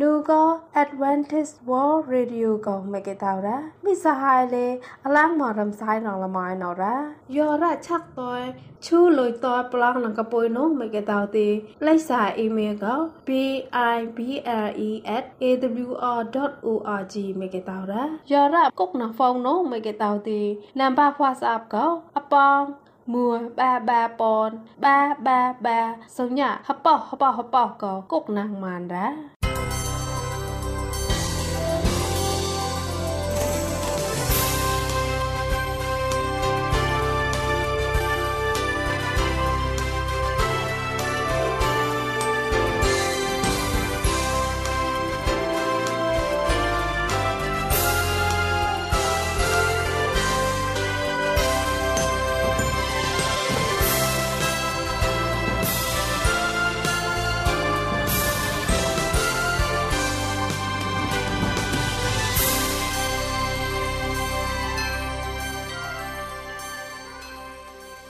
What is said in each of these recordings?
นูก็ Advantage World Radio ก็ไม่เกตาวระมิสหายเลยอลังมอรำไซรองละมายนอระยอระชักตัวชูลอยตัวปลางนังกปอยโนไม่เกตาวตีไลสาอีเมลก็ b i b l e at a w r org ไม่เกตาวระยอระกุกนังฟองโนไม่เกตาวตีนัมบาฟวาสอัพก็อปองមួបាបាปនបាបាបាសញ្ញាហបហបហបក៏គុកណាងម៉ានរ៉ា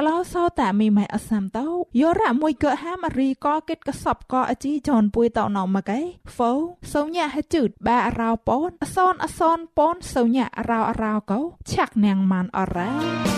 កលោសោតែមីម៉ៃអសាំតោយោរ៉ាមួយកហាមរីក៏គិតកសបក៏អជីចនពួយតោណមកឯហ្វោសោញ៉ាហจืดបារោពនអសនអសនពនសោញ៉ារោរោកោឆាក់នាងម៉ានអរ៉ា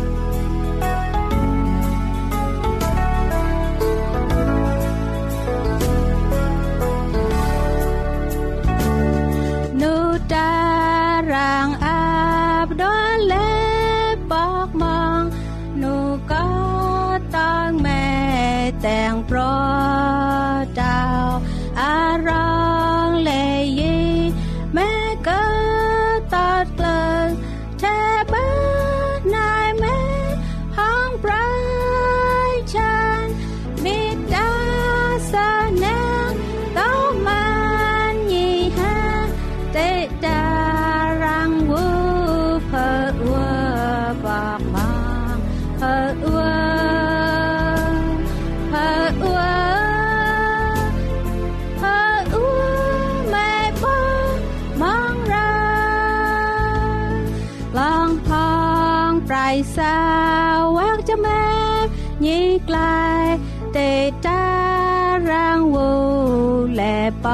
ក្លាយទេតារាងវូលែប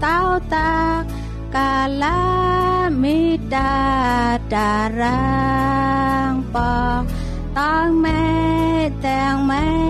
เต้าตากาลามิดาดารางปองตองแม่แตงแม่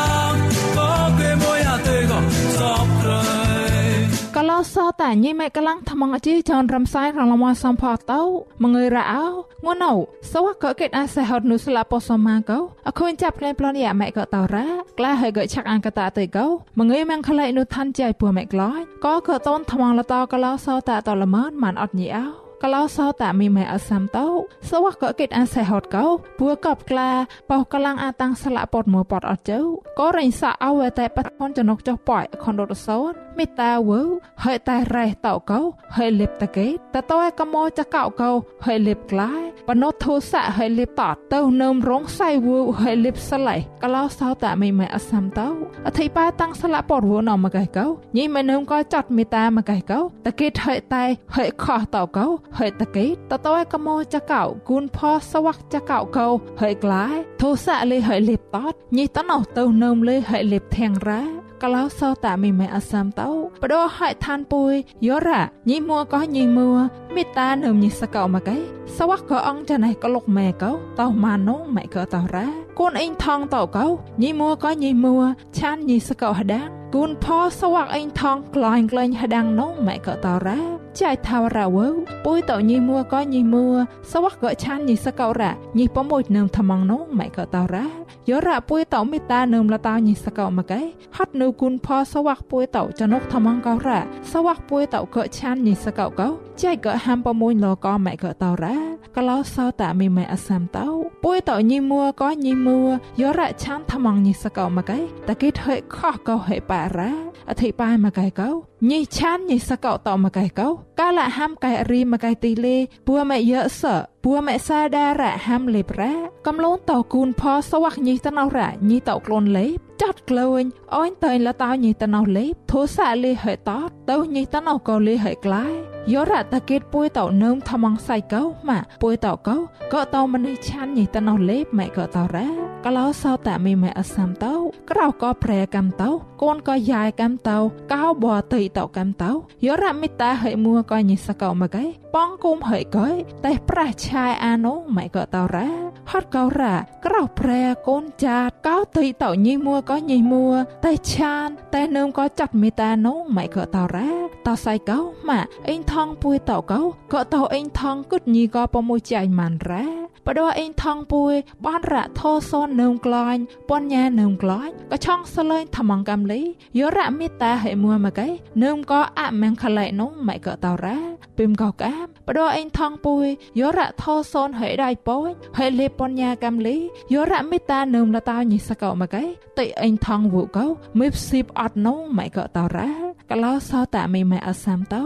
សតាញីម៉ែកលាំងថ្មងអជីចនរំសាយរងលមសំផតោមងើយរអោងួនអូសវកកេតអាសេហត់នុស្លាពសមាកោអខូនចាប់ក្លែប្លនយ៉ាម៉ែកតរ៉ាក្លាហើយកឆាក់អង្កតាទៅកោមងើយម៉ងខ្លៃនុឋានចៃពូម៉ែក្លាយក៏កតនថ្មងលតកលោសតាតលមនបានអត់ញីអោ កលោសតាមីម៉ែអសាំតោសវកកេតអាសេហត់កោពួកបក្លាបោកលាំងអាតាំងស្លាពតមួពតអត់ជើក៏រិញសាអវតែបតខនចំណុកចុះប៉យខនរត់សោនមេតាវើហើយតែរ៉េះតោកោហើយលិបតកេតតើកមោចកោកោហើយលិបក្លាយ បណោធោសៈហើយលិបតទៅនឹមរងសៃវើហើយលិបស្លៃកលោសោតមីម៉ែអសាំតោអធិបាតាំងស្លាពតវណមកៃកោញីម៉ែនឹមក៏ចាត់មេតាមកៃកោតកេតហើយតែហើយខោះតោកោហើយតកេតតើកមោចកោគូនផសវ័កចកោកោហើយក្លាយធោសៈលេហើយលិបតតញីតណោទៅនឹមលេហើយលិបធាងរ៉ា កលោសតាមីម៉ែអសាមតោបដោហៃឋានពុយយោរ៉ាញីមួក៏ញីមួមេតានឹមញីសកោមកឯសវៈក៏អងចណៃក៏លុកម៉ែកោតោម៉ានងម៉ែក៏តោរ៉ាកូនអ៊ីងថងតោកោញីមួក៏ញីមួឆានញីសកោហដាងគូនផសវៈអ៊ីងថងក្លាញ់ក្លែងហដាងនងម៉ែក៏តោរ៉ាចៃថាវរ៉ាវើពុយតោញីមួក៏ញីមួសវៈក៏ឆានញីសកោរ៉ាញីប្រមួយនឹមថ្មងនងម៉ែក៏តោរ៉ាយោរ៉ាពុយតោមេតានឹមលតាញីសកោមកឯហត់នៅគុនផសវ័កពួយតោចនុកថ្មងកោរ៉ាសវ័កពួយតោក៏ឆានញីសកោកោចៃក៏ហាំប្រមួយលកម៉ែក៏តោរ៉ាកលោសោតាមីម៉ែអសាំតោពួយតោញីមួក៏ញីមួយោរ៉ាឆានថ្មងញីសកោមកឯតកេតហេខោះកោហេប៉ារ៉ាអធិបាយមកឯកោ ញីឆានញីសកោតោមកឯកោកាលហាំកែរីមកឯទីលេពួម៉ែយៈសពួម៉ែសាដារ៉ាហាំលេប្រ៉ាកំលូនតោគូនផសវ័កញីតណោរ៉ាញីតោក្លូនលេបចាត់ក្លែងអញតែលតោញីតណោលេបធោសាលេហេតតទៅញីតណោក៏លេហេក្លាយយោរ៉ាតកេតពួយតោនឹមថ្មងសៃកោម៉ាពួយតោកោក៏តោមនេះឆានញីតណោលេបម៉ែក៏តោរ៉ាកលោសោតាមីម៉ែអសាំតោក្រៅក៏ប្រែកំតោកូនក៏យ៉ាយកំតោកោបតៃតោកំតោយោរ៉ាមីតាហេមួក៏ញីសកោមកឯប៉ងគុំហេកោតែប្រះឆាយអានោម៉ែក៏តោរ៉ាហត់កោរ៉ាក្រៅប្រែកូនចាតកោតៃតោញីមួក៏ញីមួតែឆានតែនឹមក៏ចាត់មេតានោម៉ែក៏តោរ៉ាតោសៃកោម៉ាអេងថងពួយតោកោក៏តោអេងថងគិតញីក៏ប្រមួយចៃម៉ាន់រ៉ា បដោះអេងថងពួយបានរ៉ាធោសននឹមក្លាញ់ពនញ៉ានឹមក្លាញ់ក៏ឆងសលែងថ្មងកំលីយោរ៉ាមេតាហេមួមកឯនឹមក៏អមែងខឡៃនោម៉ែក៏តោរ៉ាពីមក៏កាមបដោះអេងថងពួយយោរ៉ាធោសនហេដៃពួយហេលេពនញ៉ាកំលីយោរ៉ាមេតានឹមលតោញីសកោមកឯតិអេងថងវូកោមីបស៊ីបអត់នោម៉ែក៏តោរ៉ា កលោសោតាមីម៉ែអសាំតោ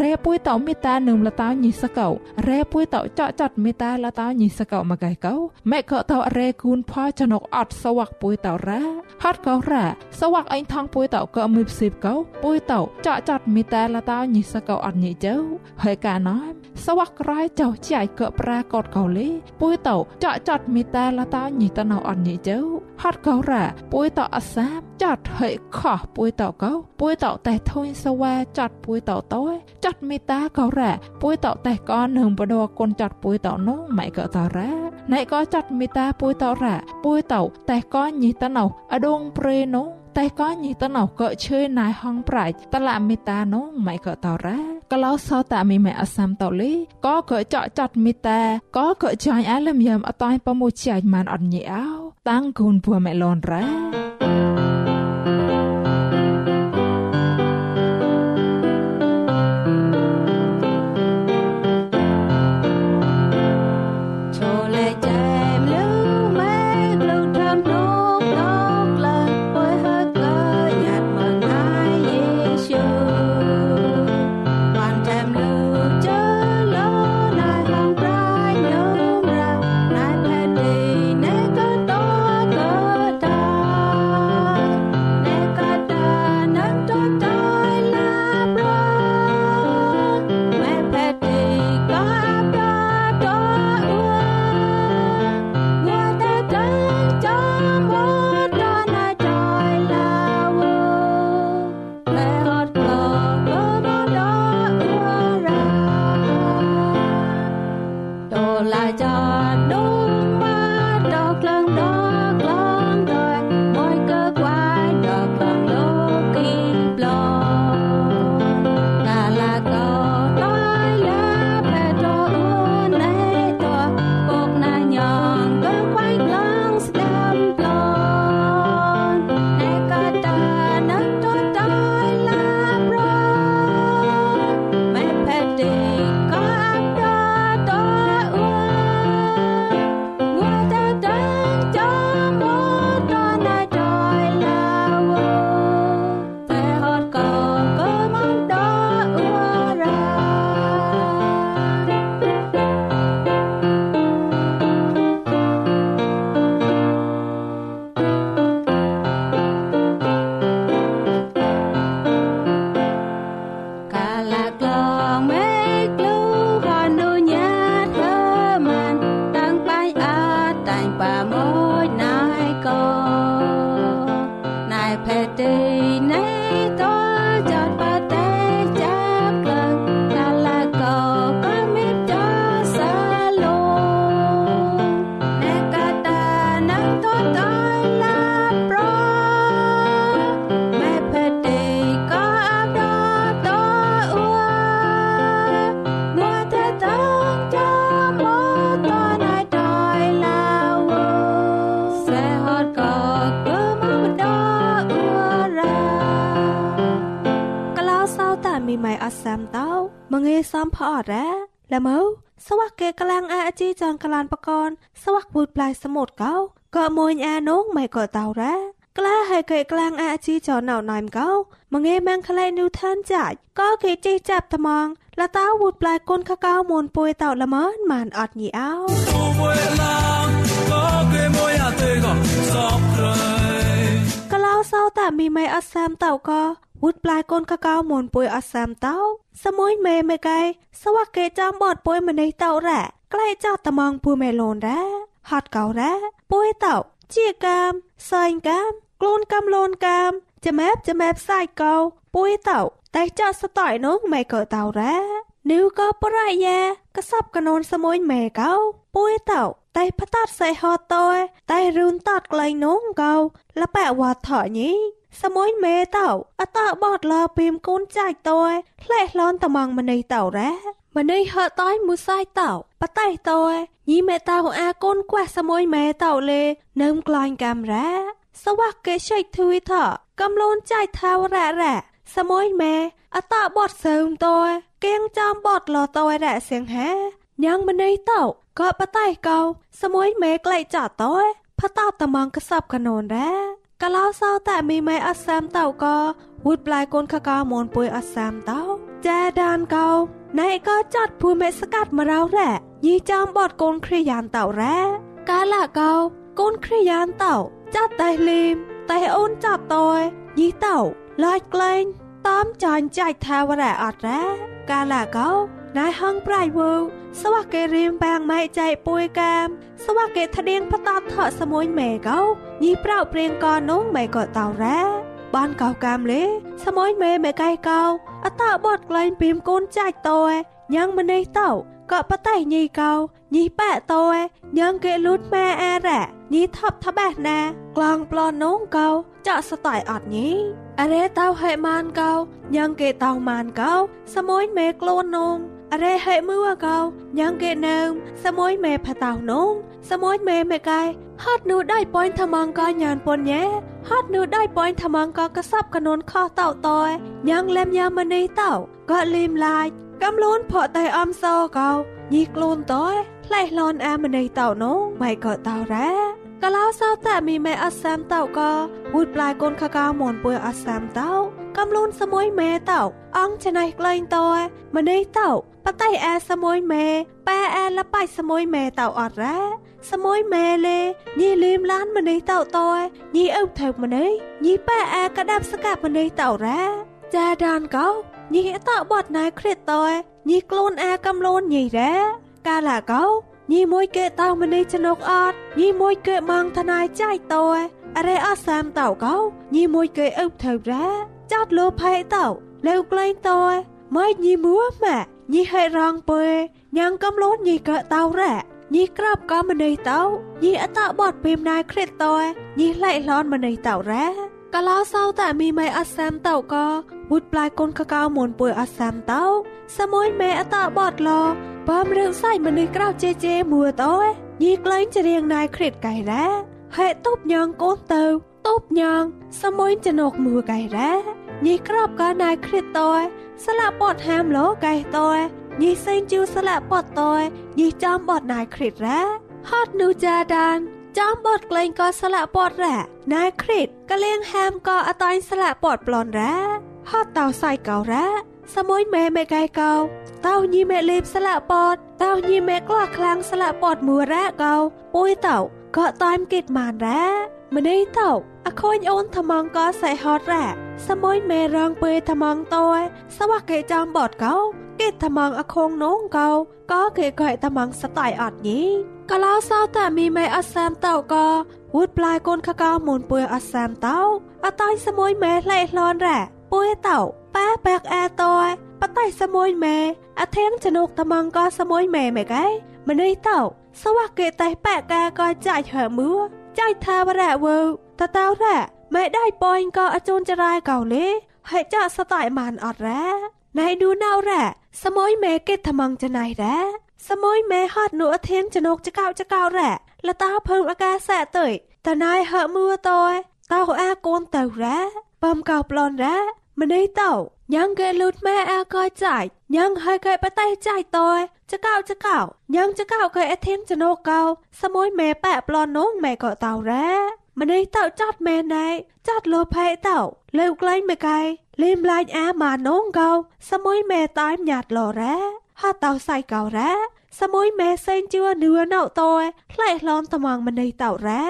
រ៉េពួយតោមេតានឹមលតោញីសកោរ៉េពួយតោចកចាត់មេតាលតោញីសកោមកឯកោម៉ែក៏តោរ៉េគូនផចណុកអត់សវ័កពួយតោរ៉ាហត់កោរ៉ាសវ័កអេងថងពួយតោក៏មីបស៊ីបកោពួយតោចកចាត់មេតាលតោញីសកោអត់ញីជើហើយកាណោសវ័កក្រៃចោចៃក៏ប្រាកតកោលីពួយតោចកចាត់មេតាលតោញីតណោអត់ញីជើហត់កោរ៉ាពួយតោអសាមចាត់ហើយខោះពួយតោកោពួយតោតែធុញសវ៉ាចាត់ពួយតោតោចាត់មេតាក៏រ៉ាពួយតោតែក៏នឹងបដកូនចាត់ពួយតោនោះម៉ៃក៏តរ៉ាណៃក៏ចាត់មេតាពួយតោរ៉ាពួយតោតែក៏ញីតណោអដងព្រេនោះតែក៏ញីតណោក៏ឈើណៃហងប្រាច់តឡាមេតានោះម៉ៃក៏តរ៉ាក្លោសតមីម៉ែអសាំតលីក៏ក៏ចកចាត់មេតាក៏ក៏ចាញ់អាលឹមយ៉ាំអតៃប្រមួយជាញ់ម៉ានអត់ញីអោតាំងគូនពួមេឡនរ៉ា จีจอนกลานปะกอนสวักบูดปลายสมุดเกาก็มวยอาน้องไม่ก็เตาระกล้าให้เกกลางอาจีจอนเหนาหน่อยมเกามังเอแมงคลายนิวทันจ่ายก็เกจีจับตะมองละเต้าบูดปลายก้นข้าเก้ามนปุยเต่าละเมินมันอดหนีเอาก็เล่าเศร้าแต่มีไม่อัดแซมเต่าก็วุดปลายก้นข้าเก้ามนปุยอัดแซมเต้าสมุยเมเมไกสวักเกจอมบอดป่วยมาในเต่าแ ร่ใกล้เจ้าตะมองปูเมโลนแร่ฮอดเก่าแร่ป่วยเต่าเจียกามซอยกามกลูนกำโลนกามจะแมบจะแมบใส่เก่าป่วยเต่าแต่เจ้าสต่อยน้องไม่เกิดเต่าแร่นิ้วก็ปรายแยกระซับกระนนสมุยเมเก่าป่วยเต่าតែផ្តាត់សៃហតតយតែរូនតតក្លែងនងកោលប៉ែវ៉ាថញីសមួយមេតោអតបតលពី មកូនចាច់តយផ្លេះលនតំងមនីតោរ៉ាមនីហតយមួយសាយតោបតៃតយញីមេតោអាកូនខ្វះសមួយមេតោលេនឹមក្លាញ់កាមរ៉ាសវៈកេឆៃធុយថកំលូនចាច់ថាវរ៉ារ៉ាសមួយមេអតបតសើមតយគៀងចំបតលតយរ៉ាសៀងហាញ៉ាងមនីតោក៏បតៃកោសមួយមេក្លែកចាតយផតោតំងកសបកណូនរ៉ាកលោសោតែមីម៉ៃអសាមតោក៏វូដប្លាយកូនខកោមនពុយអសាមតោចាដានកោ ណៃក៏ចាត់ភូមិស្កាត់មករោរ៉ាញីចំបតកូនគ្រាយានតោរ៉ាកាលាកោកូនគ្រាយានតោចាត់តែលីមតែអូនចាប់តយញីតោឡាច់ក្លែងតាមចាញ់ចាច់ថាវរ៉ាអត់រ៉ាកាលាកោណៃហងប្រៃវូសវៈកេរៀមបាងម៉ៃចៃពួយកាមសវៈកេថដៀងផ្តតថសមួយម៉ែកោញីប្រៅព្រៀងកនងម៉ែក៏តោរ៉ា បានកោកាមលេសមយមេមេកៃកោអតបតក្លែងពីមកូនចាច់តោញ៉ាងម្នេះតោក៏បតៃញីកោញីប៉ែតោញ៉ាងគេលូតម៉ែអារ៉ាញីថប់ថបេះណាក្លងប្លន់នងកោចាក់ស្តៃអត់ញីអរេតោហេម៉ានកោញ៉ាងគេតោម៉ានកោសមយមេខ្លួននង អរេហេមួកោញ៉ាងគេនៅសមយមេផតោនងសមយមេមេកៃហត់នូដៃប៉ុញថ្មងកញានពនញ៉ែហត់នូដៃប៉ុញថ្មងកកសັບកនូនខោតោតយញ៉ាងលែមយ៉ាមនីតោក៏លីមឡាយកំលូនផកតៃអំសោកោញីខ្លួនតយផ្លេះលនអាមនីតោនងម៉ៃក៏តោរ៉ា កលោសោតែមីមេអសាមតោក៏វូដប្លាយកូនខកោមនពួយអសាមតោកំលូនសមួយមេតោអងច្នៃក្លែងតយម្នេះតោបតៃអាសមួយមេប៉ែអាលបៃសមួយមេតោអត់រ៉ាសមួយមេលេញីលីមឡានម្នេះតោតយញីអុថើម្នេះញីប៉ែអាកដាប់ស្កាប់ម្នេះតោរ៉ាចាដានកោញីតោបត់ណៃគ្រិតតយញីខ្លួនអាកំលូនញីរ៉ាកាលាកោ ញីមួយគេតោម្នេះចនុកអត់ញីមួយគេម៉ងថ្នៃចៃតយអរេអសាមតោកោញីមួយគេអុថើរ៉ាចាត់លោផៃតោលើក្លែងតយម៉ៃញីមួម៉ាញីហេរងពើញ៉ាងកំលូនញីកតោរ៉ាញីក្របក៏ម្នេះតោញីអតបតពីមណៃគ្រិតតយញីឡៃឡនម្នេះតោរ៉ាកលោសោតែមីម៉ៃអសាមតោក៏វុតប្លាយកូនកកៅមុនពួយអសាមតោសមួយមេអតបតឡ បំរឿងសៃម្នេះក្រៅជេជេមួតោញីក្លែងចរៀងណៃគ្រិតកៃរ៉ាហេតុបញងកូនទៅតូបញងសមួយចណុកមួកៃរ៉ាញីក្របក៏ណៃគ្រិតតយស្លាក់ពតហាមលោកៃតយញីសេងជូស្លាក់ពតតយញីចំបតណៃគ្រិតរ៉ាហត់នូចាដានចំបតក្លែងក៏ស្លាក់ពតរ៉ាណៃគ្រិតកលៀងហាមក៏អតាញ់ស្លាក់ពតប្លន់រ៉ាហត់តោសៃកោរ៉ា សមួយមេមេកៃកោតោញីមេលេបស្លាក់ពតតោញីមេក្លោះខ្លាំងស្លាក់ពតមួរ៉ាកោពួយតោក៏តាំគិតម៉ានរ៉ាម្នេះតោអខូនអូនថ្មងក៏សៃហត់រ៉ាសមួយមេរងពេលថ្មងតយសវកេចំបតកោគេថ្មងអខងនងកោក៏គេកែថ្មងស្តៃអត់ញីកលោសោតែមីមេអសាមតោក៏វូដប្លាយកូនខកោមុនពួយអសាមតោអតៃសមួយមេលេះលនរ៉ា ពួយเต่าป้าแปกแอตอยปะไตสมุยแม่อะเทงจนกตะมองก็สมุยแม่แม่ไกมันไอเต่าสวะเกตไตแปะกาก็ใจเหือมือใจทาวระเวอตะเต่าแร่แม่ได้ปอยก็อจูนจะรายเก่าเลยให้จ้าสไตล์มันอดแร้นายดูเน่าแร่สมุยแม่เกตทมังจะนายแร้สมุยแม่ฮอดหนูอเทงจนกจะเก่าจะเก่าแร่ละตาเพิงอากาแสเตยแต่นายเหอะมือตอยเต่าแอโกนเต่าแร้ប៉មកោប្លន់រ៉ាម្នេះតោញ៉ាងកែលូតម៉ែអើកោចាច់ញ៉ាងហើយកែបតៃចាច់តោចកោចកោញ៉ាងចកោកែអធិមចណូកោសមួយម៉ែប៉ប្លន់នងម៉ែកោតោរ៉ាម្នេះតោចាត់ម៉ែណៃចាត់លោផៃតោលើក្លែងមកែលេមឡាញអាម៉ានងកោសមួយម៉ែតាយញាត់លរ៉ាហត់តោសៃកោរ៉ាសមួយម៉ែសេងជឿនឿណៅតោខ្លែកលនត្មងម្នេះតោរ៉ា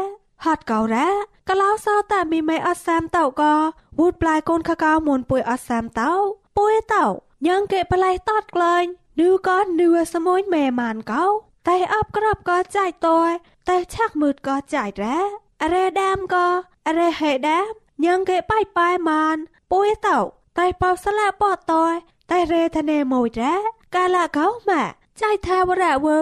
ហាត់កោរ៉ាកលោសោតែមីមេអសាមតោក៏វូដប្លាយកូនខកោមុនពួយអសាមតោពួយតោញ៉ងគេប្លែតតក្លែងនឿក៏នឿសមួយមេម៉ានកោតែអបក្របក៏ចាយតោតែឆាក់មើតក៏ចាយរ៉ាអរេដាមក៏អរេហេដាមញងគេបាយបាយម៉ានពួយតោតែបោស្លាបតតតែរេធនេមួយរ៉ាកាលាកោម៉ាចៃថាវរៈវើ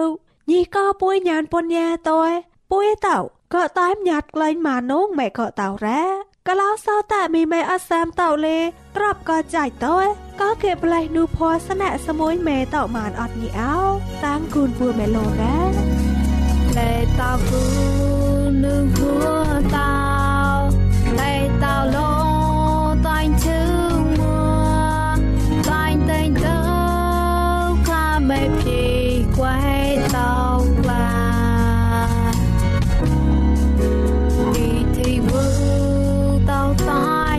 ញីក៏ពួយញានពញ្ញាតយពួយតោ ក៏តែមញាត់ក្លែងម៉ានងម៉ែក៏តោរ៉ាកលោសោតែមីម៉ែអសាមតោលេក្របក៏ចាច់តើក៏គេប្លែកនូភ័សនៈសមួយម៉ែតោម៉ានអត់ញីអោតាំងគូនពួយម៉ែលោរ៉ាលេតោគូនឹងហួតោលេតោលោតាញ់ជើងមួតាញ់តែងទៅខាមេភីខ្តោ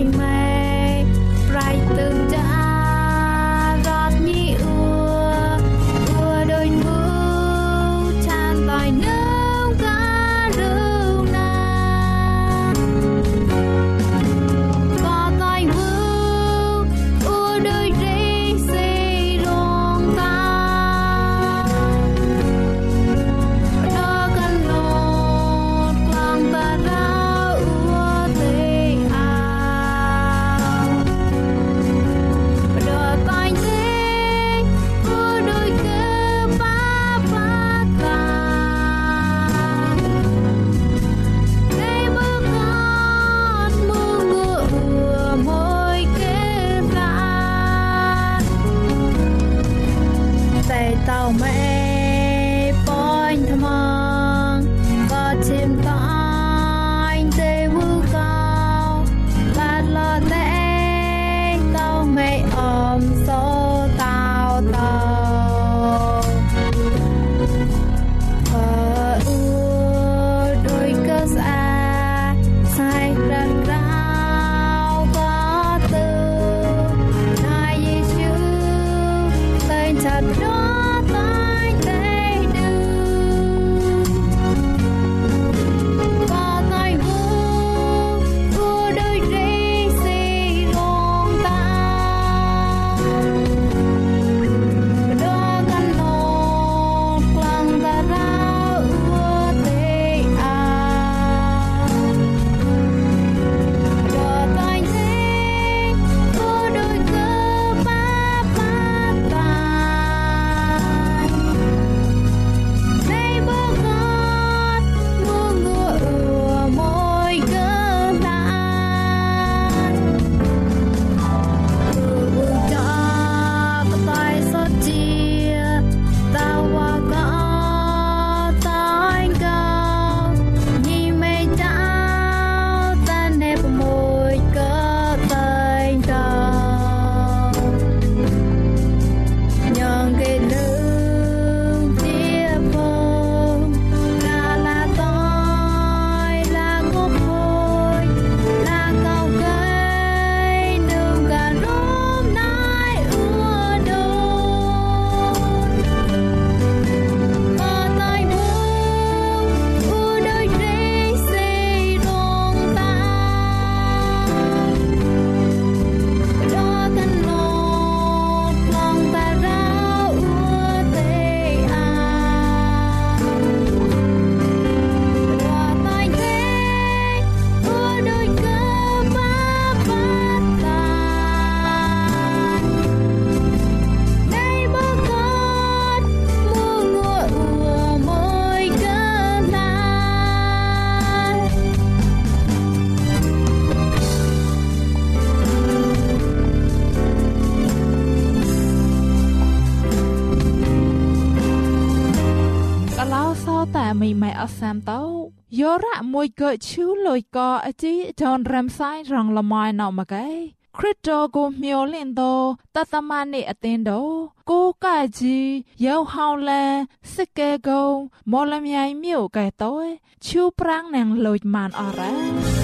រៈមួយកោជូលុយកោអតិដនរាំសាយរងលមៃណោមកែគ្រិតតូគូញោលិនទៅតតមនេះអទិនទៅគូកាច់ជីយងហောင်းលានសិគែគងមលមៃញៀវកែទៅឈូប្រាំងណាងលូចម៉ានអរ៉ា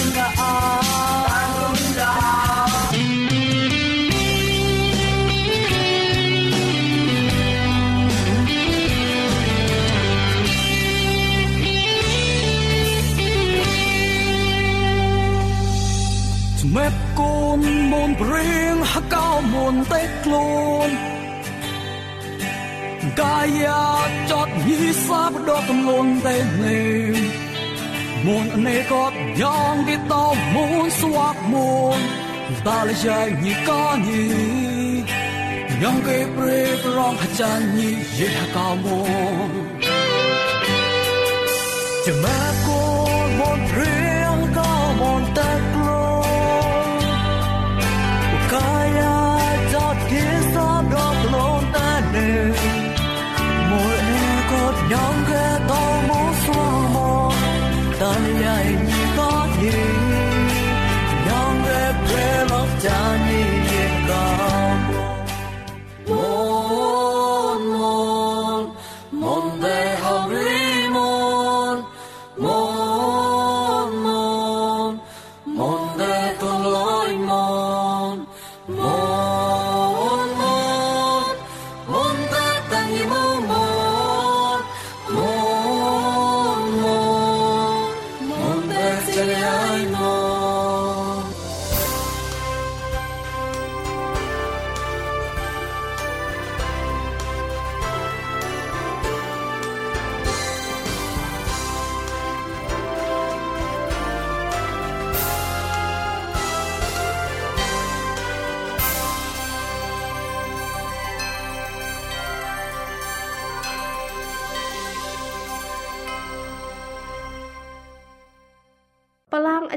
ន នមុនព្រៀងហកោមុនតេខ្លួនកាយាចតញីសាបដកកំលុនតេនេមុនអនេកតយ៉ាងគេតមុនស្វាក់មុនតាលយាយញីកោញីយ៉ាងគេព្រេប្រងហចាញីយេហកោមុនចាំមកកូន